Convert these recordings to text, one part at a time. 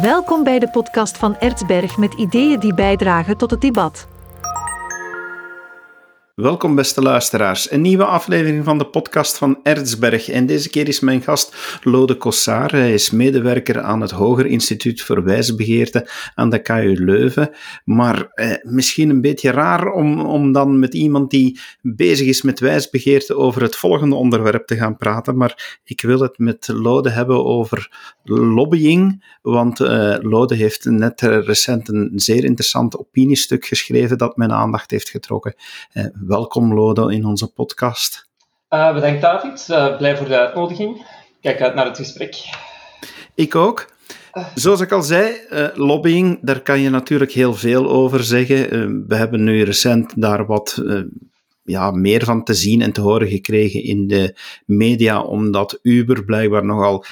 Welkom bij de podcast van Ertsberg met ideeën die bijdragen tot het debat. Welkom beste luisteraars, een nieuwe aflevering van de podcast van Ertsberg. En deze keer is mijn gast Lode Kossar. Hij is medewerker aan het Hoger Instituut voor Wijsbegeerte aan de KU Leuven. Maar eh, misschien een beetje raar om, om dan met iemand die bezig is met wijsbegeerte over het volgende onderwerp te gaan praten. Maar ik wil het met Lode hebben over lobbying. Want uh, Lode heeft net recent een zeer interessant opiniestuk geschreven dat mijn aandacht heeft getrokken. Uh, welkom Lode in onze podcast. Uh, bedankt David, uh, blij voor de uitnodiging. Kijk uit naar het gesprek. Ik ook. Zoals ik al zei, lobbying, daar kan je natuurlijk heel veel over zeggen. we hebben nu recent daar wat ja, meer van te zien en te horen gekregen in de media, omdat Uber blijkbaar nogal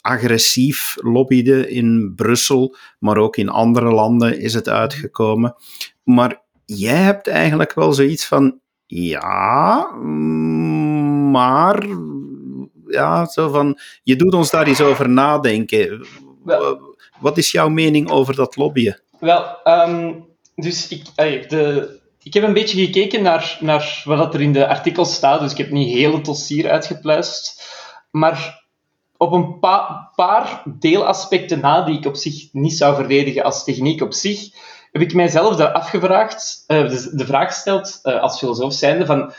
agressief lobbyde in Brussel, maar ook in andere landen is het uitgekomen. Maar jij hebt eigenlijk wel zoiets van, ja, maar ja, zo van, je doet ons daar eens over nadenken. Wat is jouw mening over dat lobbyen? Wel, um, dus ik, de, ik heb een beetje gekeken naar, naar wat er in de artikels staat, dus ik heb niet heel het dossier uitgepluist. Maar op een pa paar deelaspecten na die ik op zich niet zou verdedigen als techniek op zich, heb ik mijzelf daar afgevraagd, uh, de, vraag gesteld uh, als filosoof zijnde van,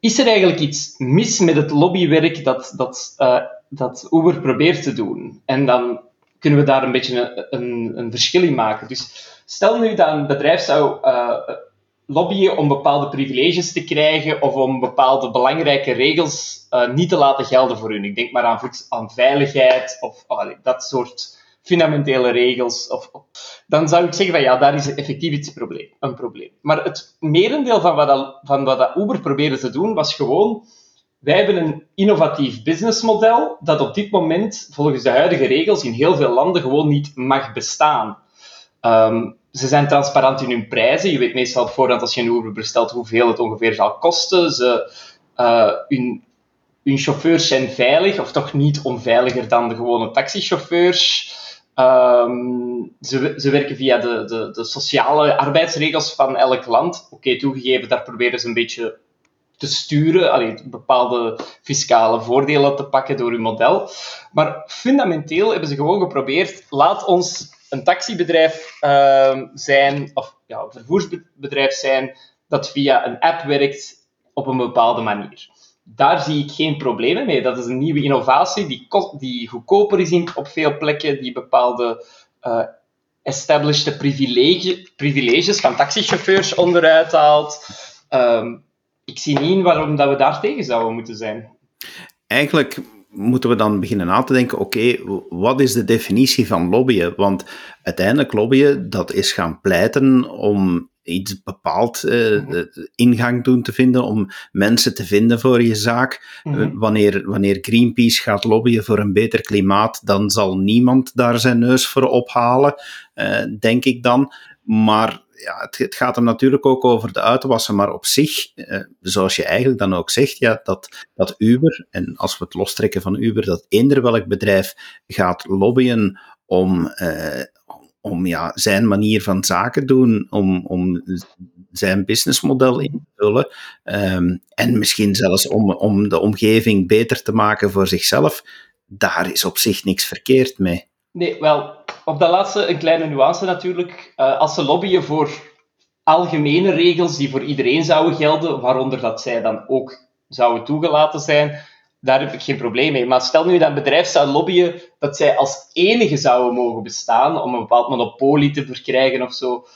is er eigenlijk iets mis met het lobbywerk dat, dat, uh, dat Uber probeert te doen? En dan kunnen we daar een beetje een, een, verschil in maken. Dus stel nu dat een bedrijf zou lobbyen om bepaalde privileges te krijgen of om bepaalde belangrijke regels niet te laten gelden voor hun. Ik denk maar aan, aan veiligheid of dat soort fundamentele regels. Of, dan zou ik zeggen van ja, daar is effectief iets probleem, een probleem. Maar het merendeel van wat, dat, van wat Uber probeerde te doen, was gewoon wij hebben een innovatief businessmodel dat op dit moment volgens de huidige regels in heel veel landen gewoon niet mag bestaan. Um, ze zijn transparant in hun prijzen. Je weet meestal op voorhand als je een Uber bestelt hoeveel het ongeveer zal kosten. Ze, uh, hun, hun chauffeurs zijn veilig, of toch niet onveiliger dan de gewone taxichauffeurs. Um, ze, ze, werken via de, de, de, sociale arbeidsregels van elk land. Oké, toegegeven, daar proberen ze een beetje te sturen, allee, bepaalde fiscale voordelen te pakken door hun model. Maar fundamenteel hebben ze gewoon geprobeerd, laat ons een taxibedrijf uh, zijn, of ja, een vervoersbedrijf zijn, dat via een app werkt op een bepaalde manier daar zie ik geen problemen mee. Dat is een nieuwe innovatie die, die goedkoper is in, op veel plekken, die bepaalde uh, established privilege, privileges van taxichauffeurs onderuit haalt. Um, ik zie niet waarom dat we daar tegen zouden moeten zijn. Eigenlijk moeten we dan beginnen na te denken, oké, wat is de definitie van lobbyen? Want uiteindelijk lobbyen, dat is gaan pleiten om iets bepaald uh, ingang doen te vinden, om mensen te vinden voor je zaak. Mm wanneer, wanneer Greenpeace gaat lobbyen voor een beter klimaat, dan zal niemand daar zijn neus voor ophalen, uh, denk ik dan. Maar ja, het, het, gaat hem natuurlijk ook over de uitwassen, maar op zich, zoals je eigenlijk dan ook zegt, ja, dat, dat Uber, en als we het lostrekken van Uber, dat eender welk bedrijf gaat lobbyen om, om ja, zijn manier van zaken doen, om, om zijn businessmodel in te vullen. Ehm, en misschien zelfs om, om de omgeving beter te maken voor zichzelf. Daar is op zich niks verkeerd mee. Nee, wel, op dat laatste een kleine nuance natuurlijk. Uh, als ze lobbyen voor algemene regels die voor iedereen zouden gelden, waaronder dat zij dan ook zouden toegelaten zijn, daar heb ik geen probleem mee. Maar stel nu dat een bedrijf zou lobbyen dat zij als enige zouden mogen bestaan om een bepaald monopolie te verkrijgen of zo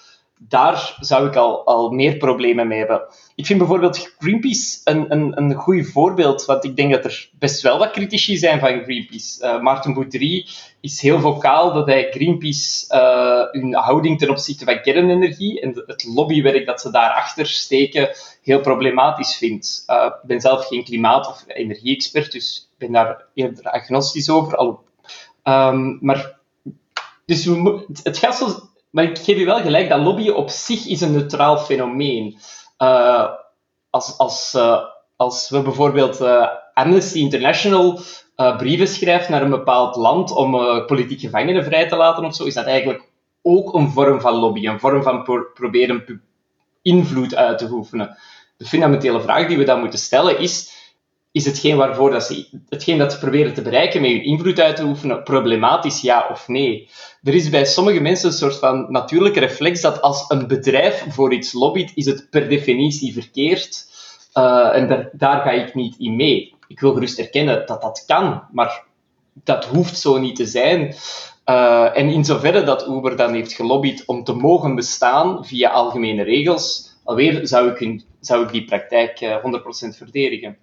daar zou ik al, al meer problemen mee hebben. Ik vind bijvoorbeeld Greenpeace een, een, een goed voorbeeld, want ik denk dat er best wel wat critici zijn van Greenpeace. Uh, Maarten Boudry is heel vocaal dat hij Greenpeace uh, hun houding ten opzichte van kernenergie en het lobbywerk dat ze daarachter steken heel problematisch vindt. Uh, ik ben zelf geen klimaat- of energie-expert, dus ik ben daar eerder agnostisch over. Al, um, maar dus we, het gaat zo maar ik geef je wel gelijk, dat lobbyen op zich is een neutraal fenomeen. Uh, als, als, uh, als we bijvoorbeeld uh, Amnesty International brieven schrijft naar een bepaald land om politiek gevangenen vrij te laten of zo, is dat eigenlijk ook een vorm van lobby, een vorm van pro proberen invloed uit te oefenen. De fundamentele vraag die we dan moeten stellen is, is hetgeen, waarvoor dat ze, hetgeen dat ze proberen te bereiken met hun invloed uit te oefenen problematisch, ja of nee? Er is bij sommige mensen een soort van natuurlijke reflex dat als een bedrijf voor iets lobbyt, is het per definitie verkeerd. Uh, en daar, daar ga ik niet in mee. Ik wil gerust erkennen dat dat kan, maar dat hoeft zo niet te zijn. Uh, en in zoverre dat Uber dan heeft gelobbyd om te mogen bestaan via algemene regels, alweer zou ik, zou ik die praktijk uh, 100% verdedigen.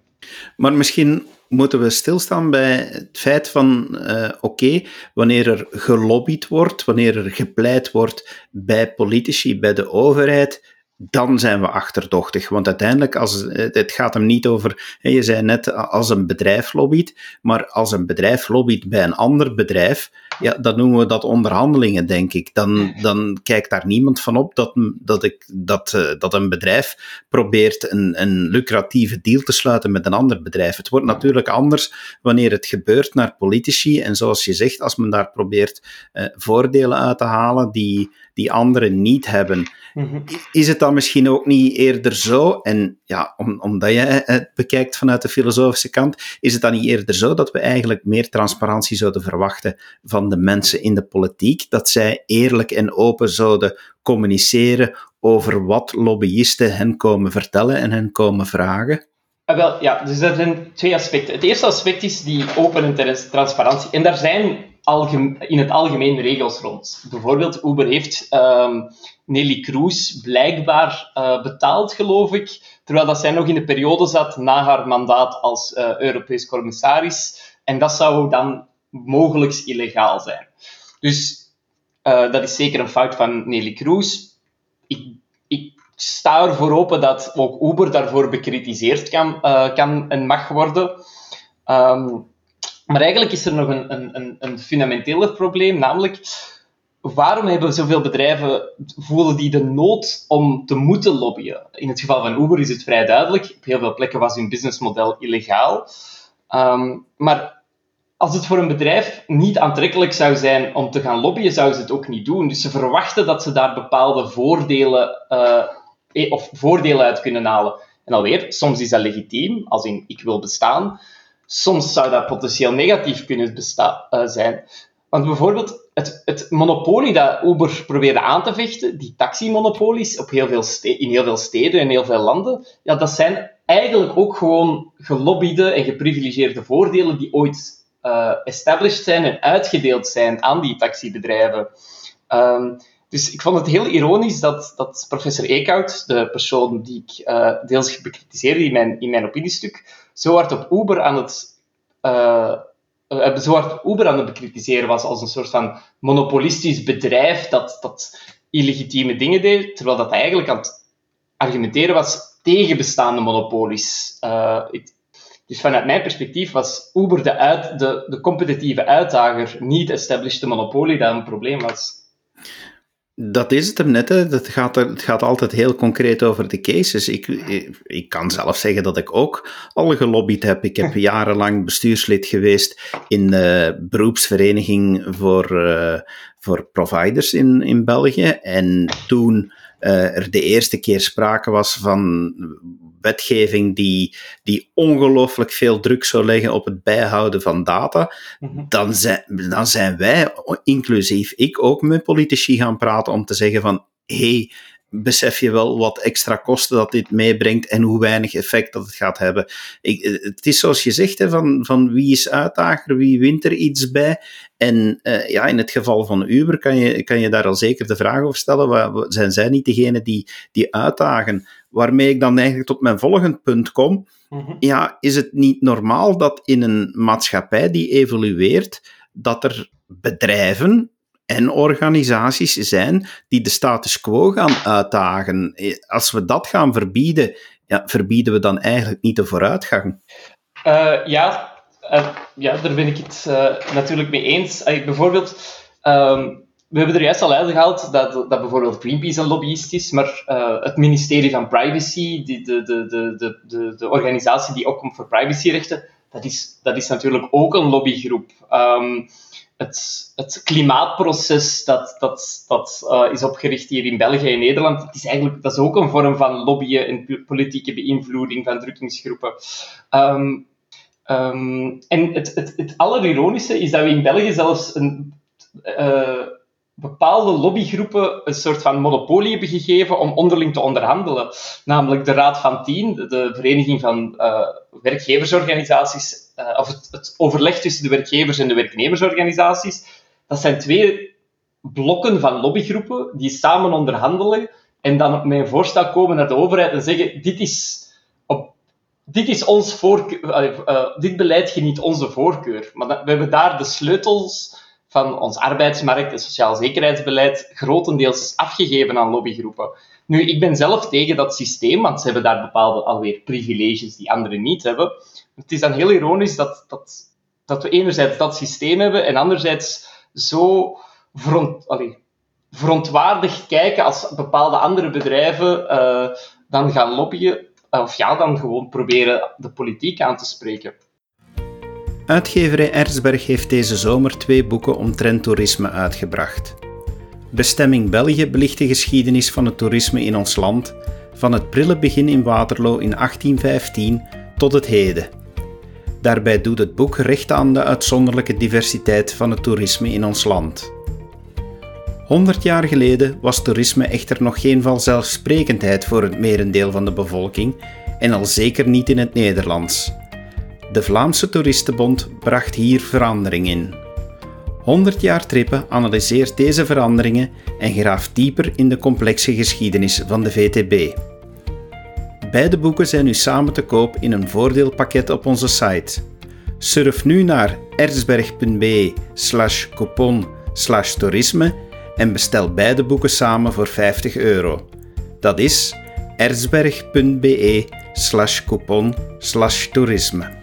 Maar misschien moeten we stilstaan bij het feit van, uh, oké, wanneer er gelobbyd wordt, wanneer er gepleit wordt bij politici, bij de overheid, dan zijn we achterdochtig. Want uiteindelijk, als, het gaat hem niet over, je zei net, als een bedrijf lobbyt, maar als een bedrijf lobbyt bij een ander bedrijf, ja, dan noemen we dat onderhandelingen, denk ik. Dan, dan kijkt daar niemand van op dat, dat, ik, dat, uh, dat een bedrijf probeert een, een lucratieve deal te sluiten met een ander bedrijf. Het wordt natuurlijk anders wanneer het gebeurt naar politici. En zoals je zegt, als men daar probeert uh, voordelen uit te halen die, die anderen niet hebben. Mm-hmm. Is het dan misschien ook niet eerder zo, en ja, om, omdat je het bekijkt vanuit de filosofische kant, is het dan niet eerder zo dat we eigenlijk meer transparantie zouden verwachten van de mensen in de politiek, dat zij eerlijk en open zouden communiceren over wat lobbyisten hen komen vertellen en hen komen vragen? Ah, wel, ja, dus dat zijn twee aspecten. Het eerste aspect is die open en transparantie. En daar zijn in het algemeen regels rond. Bijvoorbeeld, Uber heeft um, Nelly Kroes blijkbaar uh, betaald, geloof ik, terwijl dat zij nog in de periode zat na haar mandaat als uh, Europees commissaris. En dat zou dan mogelijk illegaal zijn. Dus uh, dat is zeker een fout van Nelly Kroes. Ik, ik sta ervoor open dat ook Uber daarvoor bekritiseerd kan, kan en mag worden. Um, maar eigenlijk is er nog een, een, een probleem, namelijk waarom hebben zoveel bedrijven, voelen die de nood om te moeten lobbyen? In het geval van Uber is het vrij duidelijk. Op heel veel plekken was hun businessmodel illegaal. Um, maar als het voor een bedrijf niet aantrekkelijk zou zijn om te gaan lobbyen, zouden ze het ook niet doen. Dus ze verwachten dat ze daar bepaalde voordelen, uh, of voordelen uit kunnen halen. En alweer, soms is dat legitiem, als in ik wil bestaan. Soms zou dat potentieel negatief kunnen uh, zijn. Want bijvoorbeeld het, het, monopolie dat Uber probeerde aan te vechten, die taximonopolies op heel veel in heel veel steden en heel veel landen, ja, dat zijn eigenlijk ook gewoon gelobbyde en geprivilegeerde voordelen die ooit uh, established zijn en uitgedeeld zijn aan die taxibedrijven. Um, dus ik vond het heel ironisch dat, dat professor Eekhout, de persoon die ik uh, deels bekritiseerde in mijn, in mijn opiniestuk, zo hard op Uber aan het, uh, zo hard Uber aan het bekritiseren was als een soort van monopolistisch bedrijf dat, dat illegitieme dingen deed, terwijl dat eigenlijk aan het argumenteren was tegen bestaande monopolies. Dus vanuit mijn perspectief was Uber de, uit, de, de competitieve uitdager, niet established monopolie dat een probleem was. Dat is het hem net. Hè. Het, gaat er, het gaat altijd heel concreet over de cases. Ik, ik, ik, kan zelf zeggen dat ik ook al gelobbyd heb. Ik heb jarenlang bestuurslid geweest in de beroepsvereniging voor, uh, voor providers in, in België. En toen uh, er de eerste keer sprake was van wetgeving die, die ongelooflijk veel druk zou leggen op het bijhouden van data, mhm. dan, zijn, dan zijn wij, inclusief ik, ook met politici gaan praten om te zeggen van hey, besef je wel wat extra kosten dat dit meebrengt en hoe weinig effect dat het gaat hebben. Ik, het is zoals je zegt, hè, van, van wie is uitdager, wie wint er iets bij. En uh, ja, in het geval van Uber kan je, kan je daar al zeker de vraag over stellen, waar, zijn zij niet degene die, die uitdagen? Waarmee ik dan eigenlijk tot mijn volgende punt kom. Mhm. Ja, is het niet normaal dat in een maatschappij die evolueert, dat er bedrijven en organisaties zijn die de status quo gaan uitdagen. Als we dat gaan verbieden, ja, verbieden we dan eigenlijk niet de vooruitgang? Uh, ja, uh, ja, daar ben ik het uh, natuurlijk mee eens. bijvoorbeeld, um, we hebben er juist al uitgehaald dat, dat bijvoorbeeld Greenpeace een lobbyist is, maar het ministerie van Privacy, die, de, de, de, de, de, organisatie die opkomt voor privacyrechten, dat is, dat is natuurlijk ook een lobbygroep. Um, het, het klimaatproces dat, dat, dat uh, is opgericht hier in België en Nederland, dat is, eigenlijk, dat is ook een vorm van lobbyen en politieke beïnvloeding van drukkingsgroepen. Um, um, en het, het, het allerironische is dat we in België zelfs een, uh, bepaalde lobbygroepen een soort van monopolie hebben gegeven om onderling te onderhandelen. Namelijk de Raad van Tien, de Vereniging van uh, Werkgeversorganisaties, uh, of het, het, overleg tussen de werkgevers en de werknemersorganisaties. Dat zijn twee blokken van lobbygroepen die samen onderhandelen en dan met een voorstel komen naar de overheid en zeggen: dit is, dit is ons voorkeur, uh, dit beleid geniet onze voorkeur. Maar we hebben daar de sleutels van ons arbeidsmarkt en sociaal zekerheidsbeleid grotendeels afgegeven aan lobbygroepen. Nu, ik ben zelf tegen dat systeem, want ze hebben daar bepaalde alweer privileges die anderen niet hebben. Het is dan heel ironisch dat, dat, dat we enerzijds dat systeem hebben en anderzijds zo front, verontwaardigd kijken als bepaalde andere bedrijven uh, dan gaan lobbyen, of ja, dan gewoon proberen de politiek aan te spreken. Uitgeverij Erzberg heeft deze zomer twee boeken omtrent toerisme uitgebracht. Bestemming België belicht de geschiedenis van het toerisme in ons land, van het prille begin in Waterloo in 1815 tot het heden. Daarbij doet het boek recht aan de uitzonderlijke diversiteit van het toerisme in ons land. 100 jaar geleden was toerisme echter nog geen vanzelfsprekendheid voor het merendeel van de bevolking en al zeker niet in het Nederlands. De Vlaamse Toeristenbond bracht hier verandering in. 100 jaar trippen analyseert deze veranderingen en graaft dieper in de complexe geschiedenis van de VTB. Beide boeken zijn nu samen te koop in een voordeelpakket op onze site. Surf nu naar erzberg.be slash coupon slash toerisme en bestel beide boeken samen voor 50 euro. Dat is erzberg.be slash coupon slash toerisme.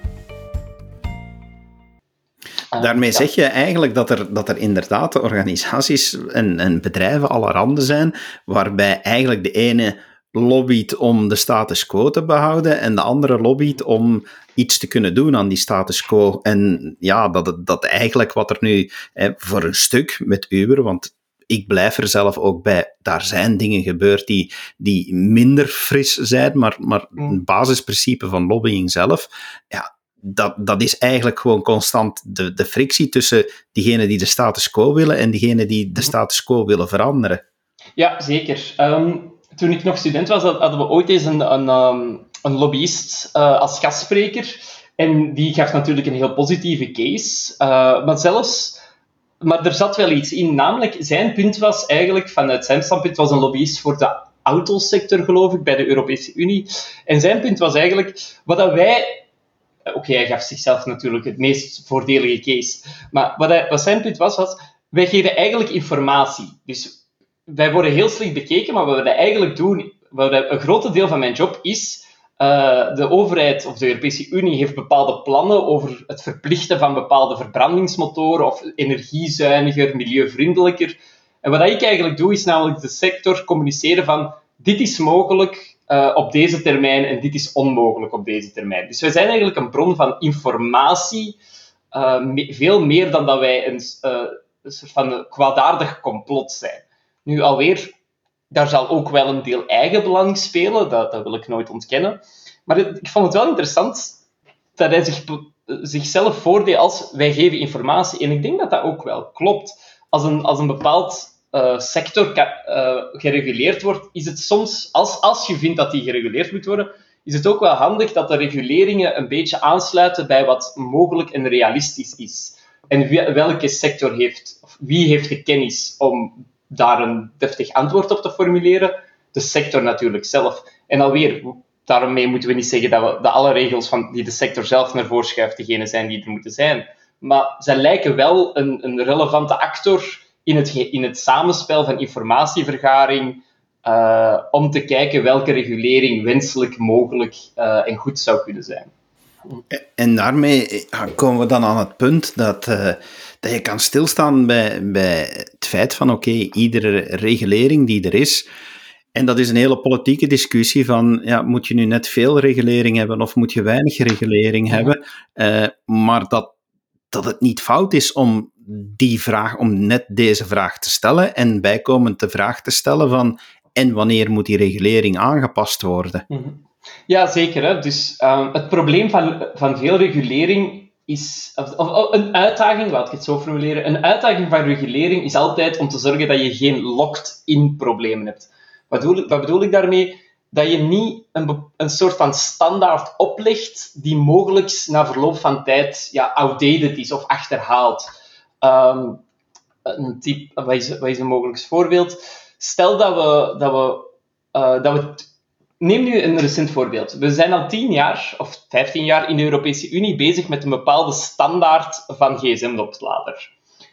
Daarmee zeg je eigenlijk dat er, dat er inderdaad organisaties en, en bedrijven allerhande zijn, waarbij eigenlijk de ene lobbyt om de status quo te behouden en de andere lobbyt om iets te kunnen doen aan die status quo. En ja, dat, dat eigenlijk wat er nu hè, voor een stuk met Uber, want ik blijf er zelf ook bij, daar zijn dingen gebeurd die, die minder fris zijn, maar, maar Mm. een basisprincipe van lobbying zelf, ja, dat, dat is eigenlijk gewoon constant de, de frictie tussen diegenen die de status quo willen en diegenen die de status quo willen veranderen. Ja, zeker. Ehm, toen ik nog student was, had- hadden we ooit eens een, een, ehm, een lobbyist eh, als gastspreker. En die gaf natuurlijk een heel positieve case. Eh, maar zelfs... Maar er zat wel iets in. Namelijk, zijn punt was eigenlijk, vanuit zijn standpunt, was een lobbyist voor de autosector, geloof ik, bij de Europese Unie. En zijn punt was eigenlijk, wat dat wij... Oké, hij gaf zichzelf natuurlijk het meest voordelige case. Maar wat, wat zijn punt was, was, wij geven eigenlijk informatie. Dus wij worden heel slecht bekeken, maar wat we eigenlijk doen, wat een groot deel van mijn job is, eh, de overheid of de Europese Unie heeft bepaalde plannen over het verplichten van bepaalde verbrandingsmotoren of energiezuiniger, milieuvriendelijker. En wat ik eigenlijk doe, is namelijk de sector communiceren van dit is mogelijk eh, op deze termijn en dit is onmogelijk op deze termijn. Dus wij zijn eigenlijk een bron van informatie, eh, veel meer dan dat wij een, eh, soort van kwaadaardig complot zijn. Nu alweer, daar zal ook wel een deel eigenbelang spelen, dat, dat wil ik nooit ontkennen. Maar ik vond het wel interessant dat hij zich, zichzelf voordeed als wij geven informatie. En ik denk dat dat ook wel klopt. Als een, als een bepaald eh, sector eh, gereguleerd wordt, is het soms, als, als je vindt dat die gereguleerd moet worden, is het ook wel handig dat de reguleringen een beetje aansluiten bij wat mogelijk en realistisch is. En wie- welke sector heeft, of wie heeft de kennis om daar een deftig antwoord op te formuleren? De sector natuurlijk zelf. En alweer, daarmee moeten we niet zeggen dat, we, dat alle regels van, die de sector zelf naar voren schuift degene zijn die er moeten zijn. Maar zij lijken wel een, een relevante actor in het, in het samenspel van informatievergaring, eh, om te kijken welke regulering wenselijk, mogelijk eh, en goed zou kunnen zijn. En daarmee ja, komen we dan aan het punt dat, eh, dat je kan stilstaan bij, bij het feit van oké, iedere regulering die er is, en dat is een hele politieke discussie van, ja, moet je nu net veel regulering hebben of moet je weinig regulering hebben? Uh, maar dat, dat het niet fout is om die vraag, om net deze vraag te stellen en bijkomend de vraag te stellen van, en wanneer moet die regulering aangepast worden? Mhm. Ja, zeker. Hè? Dus uh, het probleem van, van veel regulering is, of, of, een uitdaging, laat ik het zo formuleren, een uitdaging van regulering is altijd om te zorgen dat je geen locked-in problemen hebt. Wat bedoel, wat bedoel ik daarmee? Dat je niet een, een soort van standaard oplegt die mogelijk na verloop van tijd ja, outdated is of achterhaald. Um, een type, wat, is, wat is een mogelijk voorbeeld? Stel dat we, dat we, uh, dat we Neem nu een recent voorbeeld. We zijn al 10 jaar of 15 jaar in de Europese Unie bezig met een bepaalde standaard van gsm-oplader.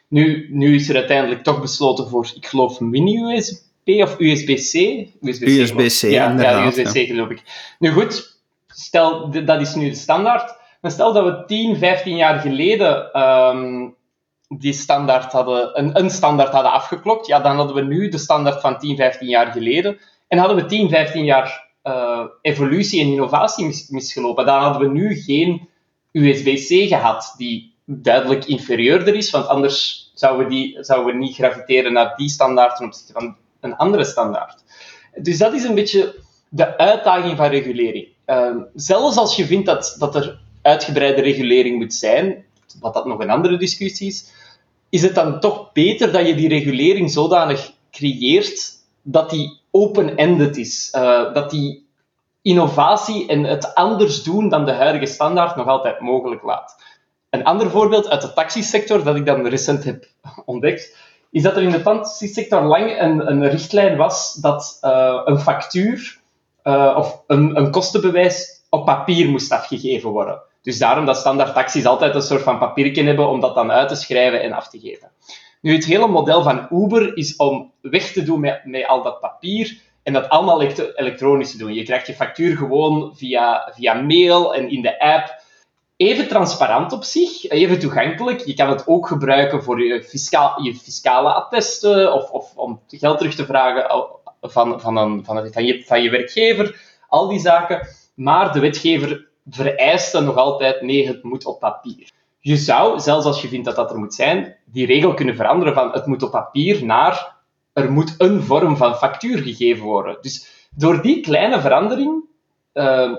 Nu, nu is er uiteindelijk toch besloten voor, ik geloof, mini-USB of USB-C? USB-C, ja, ja, USB-C geloof ik. Nu goed, stel, dat is nu de standaard. Maar stel dat we 10, 15 jaar geleden um, die standaard hadden, een, een standaard hadden afgeklokt, ja, dan hadden we nu de standaard van 10, 15 jaar geleden. En hadden we 10, 15 jaar uh, evolutie en innovatie mis, misgelopen. Dan hadden we nu geen USB-C gehad, die duidelijk inferieurder is, want anders zouden we, die, zouden we niet graviteren naar die standaard ten opzichte van een andere standaard. Dus dat is een beetje de uitdaging van regulering. Uh, zelfs als je vindt dat, dat er uitgebreide regulering moet zijn, wat dat nog een andere discussie is, is het dan toch beter dat je die regulering zodanig creëert dat die open-ended is. Uh, dat die innovatie en het anders doen dan de huidige standaard nog altijd mogelijk laat. Een ander voorbeeld uit de taxisector dat ik dan recent heb ontdekt, is dat er in de taxisector lang een, een richtlijn was dat uh, een factuur uh, of een, een kostenbewijs op papier moest afgegeven worden. Dus daarom dat standaard taxis altijd een soort van papiertje hebben om dat dan uit te schrijven en af te geven. Nu, het hele model van Uber is om weg te doen met, met al dat papier en dat allemaal elektronisch te doen. Je krijgt je factuur gewoon via, via mail en in de app. Even transparant op zich, even toegankelijk. Je kan het ook gebruiken voor je, fiscaal, je fiscale attesten of, of om geld terug te vragen van, van, een, van, van, je, van je werkgever. Al die zaken. Maar de wetgever vereist dan nog altijd, nee, het moet op papier. Je zou, zelfs als je vindt dat dat er moet zijn, die regel kunnen veranderen van het moet op papier naar er moet een vorm van factuur gegeven worden. Dus door die kleine verandering uh,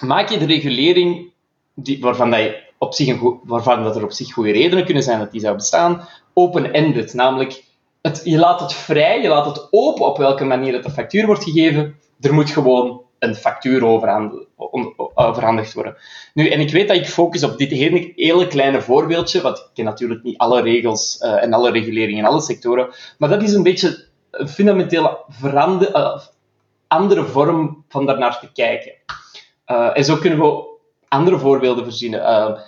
maak je de regulering, die, waarvan, dat op zich een waarvan dat er op zich goede redenen kunnen zijn dat die zou bestaan, open-ended. Namelijk, het, je laat het vrij, je laat het open op welke manier het de factuur wordt gegeven. Er moet gewoon een factuur overhandigd worden. Nu, en ik weet dat ik focus op dit hele, kleine voorbeeldje, want ik ken natuurlijk niet alle regels uh, en alle reguleringen in alle sectoren, maar dat is een beetje een fundamentele verander, uh, andere vorm van daarnaar te kijken. En zo kunnen we andere voorbeelden verzinnen.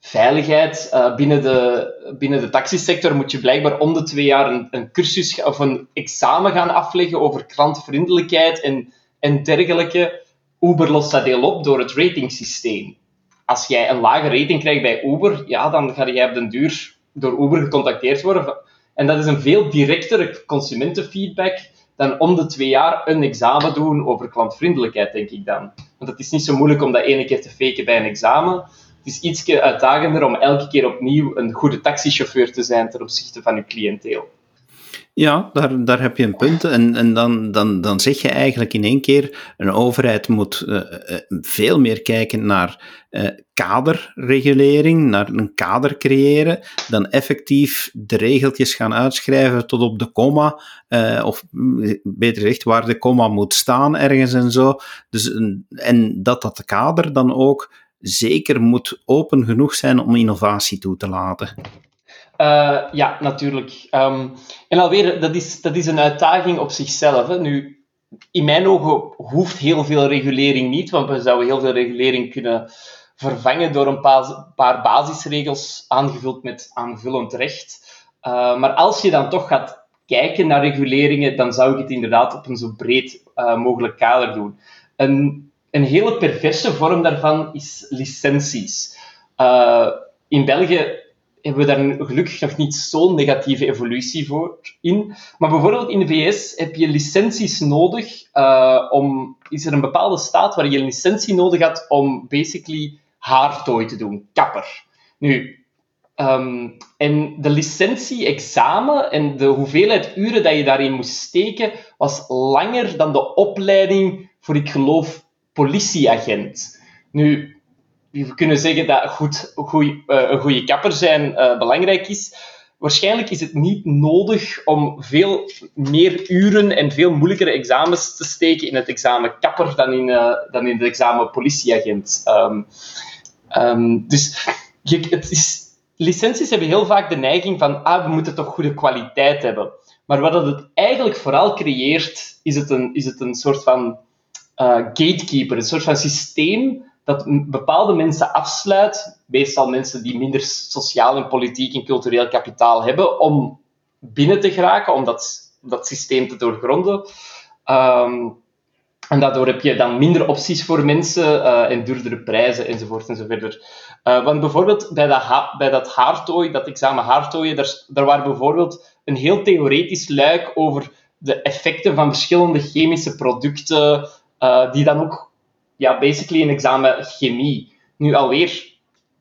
veiligheid. binnen, de, binnen de taxisector moet je blijkbaar om de twee jaar een, een cursus of een examen gaan afleggen over klantvriendelijkheid en en dergelijke. Uber lost dat deel op door het ratingsysteem. Als jij een lage rating krijgt bij Uber, ja, dan ga jij op den duur door Uber gecontacteerd worden. En dat is een veel directere consumentenfeedback dan om de twee jaar een examen doen over klantvriendelijkheid, denk ik dan. Want het is niet zo moeilijk om dat ene keer te faken bij een examen. Het is iets uitdagender om elke keer opnieuw een goede taxichauffeur te zijn ten opzichte van je cliënteel. Ja, daar, daar heb je een punt. En, en dan, dan, dan zeg je eigenlijk in één keer, een overheid moet uh, veel meer kijken naar uh, kaderregulering, naar een kader creëren, dan effectief de regeltjes gaan uitschrijven tot op de komma, of beter gezegd, waar de komma moet staan ergens en zo. Dus, en dat dat kader dan ook zeker moet open genoeg zijn om innovatie toe te laten. Uh, ja, natuurlijk. Um, en alweer, dat is, dat is een uitdaging op zichzelf. Hè. Nu, in mijn ogen hoeft heel veel regulering niet, want we zouden heel veel regulering kunnen vervangen door een paar, paar basisregels aangevuld met aanvullend recht. Uh, maar als je dan toch gaat kijken naar reguleringen, dan zou ik het inderdaad op een zo breed uh, mogelijk kader doen. Een, een hele perverse vorm daarvan is licenties. In België hebben we daar gelukkig nog niet zo'n negatieve evolutie voor in. Maar bijvoorbeeld in de VS heb je licenties nodig uh, om... Is er een bepaalde staat waar je een licentie nodig had om basically haartooi te doen, kapper. Nu, um, en de licentie-examen en de hoeveelheid uren dat je daarin moest steken, was langer dan de opleiding voor, ik geloof, politieagent. Nu, we kunnen zeggen dat goed, uh, een goede kapper zijn uh, belangrijk is. Waarschijnlijk is het niet nodig om veel meer uren en veel moeilijkere examens te steken in het examen kapper dan in, uh, dan in het examen politieagent. Um, um, dus je, het is, licenties hebben heel vaak de neiging van ah, we moeten toch goede kwaliteit hebben. Maar wat het eigenlijk vooral creëert, is het een, is het een soort van gatekeeper, een soort van systeem dat bepaalde mensen afsluit, meestal mensen die minder sociaal en politiek en cultureel kapitaal hebben, om binnen te geraken, om dat, dat systeem te doorgronden. Um, en daardoor heb je dan minder opties voor mensen uh, en duurdere prijzen enzovoort enzoverder. Uh, want bijvoorbeeld bij dat, bij dat haartooi, dat examen haartooien, daar, daar waren bijvoorbeeld een heel theoretisch luik over de effecten van verschillende chemische producten, uh, die dan ook ja, basically een examen chemie. Nu alweer,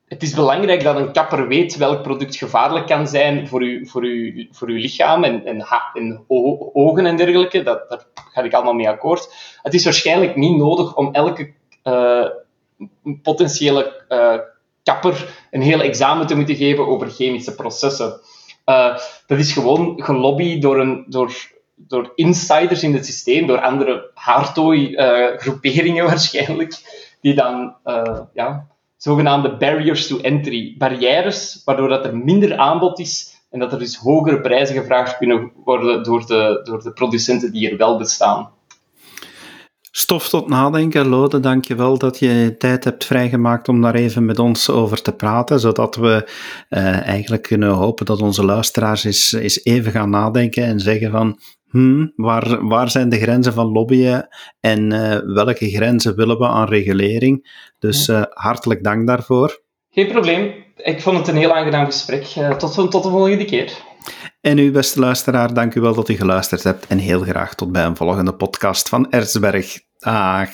het is belangrijk dat een kapper weet welk product gevaarlijk kan zijn voor uw, voor uw, voor uw lichaam en, en, en ogen en dergelijke. Dat, daar ga ik allemaal mee akkoord. Het is waarschijnlijk niet nodig om elke uh, potentiële uh, kapper een heel examen te moeten geven over chemische processen. Uh, dat is gewoon gelobby door, een, door door insiders in het systeem, door andere haartooi-groeperingen waarschijnlijk, die dan uh, ja, zogenaamde barriers to entry, barrières, waardoor dat er minder aanbod is en dat er dus hogere prijzen gevraagd kunnen worden door de, door de producenten die er wel bestaan. Stof tot nadenken, Lode, dank je wel dat je tijd hebt vrijgemaakt om daar even met ons over te praten, zodat we uh, eigenlijk kunnen hopen dat onze luisteraars eens, eens even gaan nadenken en zeggen van, Hmm, waar, waar zijn de grenzen van lobbyen en uh, welke grenzen willen we aan regulering? Dus uh, hartelijk dank daarvoor. Geen probleem. Ik vond het een heel aangenaam gesprek. Uh, tot, tot de volgende keer. En u, beste luisteraar, dank u wel dat u geluisterd hebt. En heel graag tot bij een volgende podcast van Erzberg. Dag.